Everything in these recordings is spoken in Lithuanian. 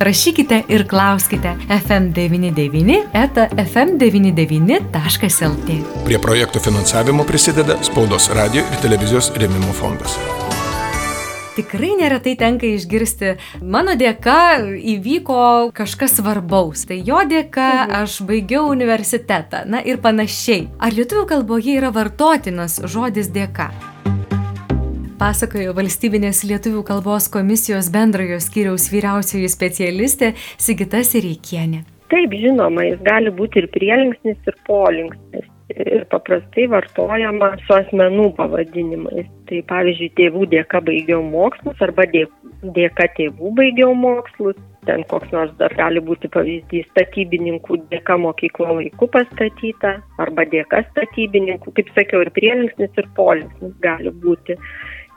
rašykite ir klauskite FM99 eta FM99.lt. Prie projektų finansavimo prisideda Spaudos radio ir televizijos rėmimo fondas. Tikrai neretai tenka išgirsti, mano dėka įvyko kažkas svarbaus, tai jo dėka aš baigiau universitetą, na ir panašiai. Ar lietuvių kalboje yra vartotinas žodis dėka? Pasakojo valstybinės lietuvių kalbos komisijos bendrojo skyriaus vyriausioji specialistė Sigita Sireikienė. Taip, žinoma, jis gali būti ir prielinksnis, ir polinksnis. Ir paprastai vartojama su asmenų pavadinimais. Tai pavyzdžiui, tėvų dėka baigiau mokslus arba dėka tėvų baigiau mokslus. Ten koks nors dar gali būti pavyzdys statybininkų dėka mokyklo laiku pastatyta arba dėka statybininkų. Kaip sakiau, ir prielinksnis, ir polinksnis gali būti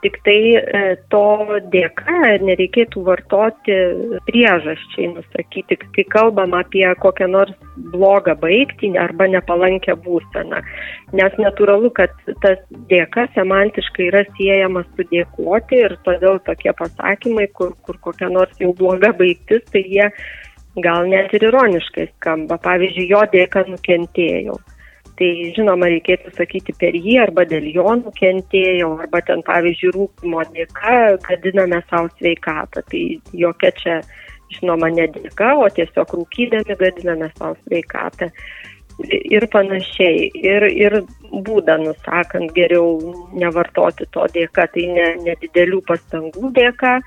tik tai e, to dėka nereikėtų vartoti priežasčiai nusakyti, kai kalbam apie kokią nors blogą baigtį arba nepalankę būseną. Nes natūralu, kad tas dėka semantiškai yra siejamas su dėkoti ir todėl tokie pasakymai, kur, kur kokia nors jau bloga baigtis, tai jie gal net ir ironiškai skamba. Pavyzdžiui, jo dėka nukentėjau tai žinoma reikėtų sakyti per jį arba dėl jo nukentėjau, arba ten pavyzdžiui rūpimo dėka gadiname savo sveikatą. Tai jokia čia, žinoma, ne dėka, o tiesiog rūkydami gadiname savo sveikatą. Ir panašiai. Ir, ir būdą nusakant geriau nevartoti to dėka, tai ne, nedidelių pastangų dėka,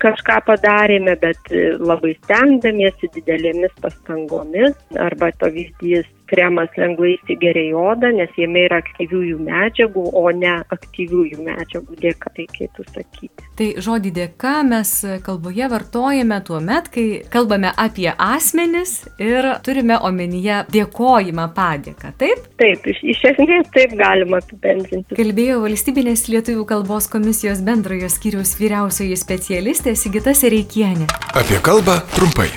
kažką padarėme, bet labai stengdamiesi didelėmis pastangomis. Arba pavyzdys kremas lengvai įsigeria į odą, nes jame yra aktyviųjų medžiagų, o ne aktyviųjų medžiagų dėka, reikėtų sakyti. Tai žodį dėka mes kalboje vartojame tuo met, kai kalbame apie asmenis ir turime omenyje dėkojimą padėką, taip? Taip, iš, iš esmės taip galima apibendrinti. Kalbėjo valstybinės lietuvių kalbos komisijos bendrojo skyriaus vyriausioji specialistė Sigita Sereikienė. Apie kalbą trumpai.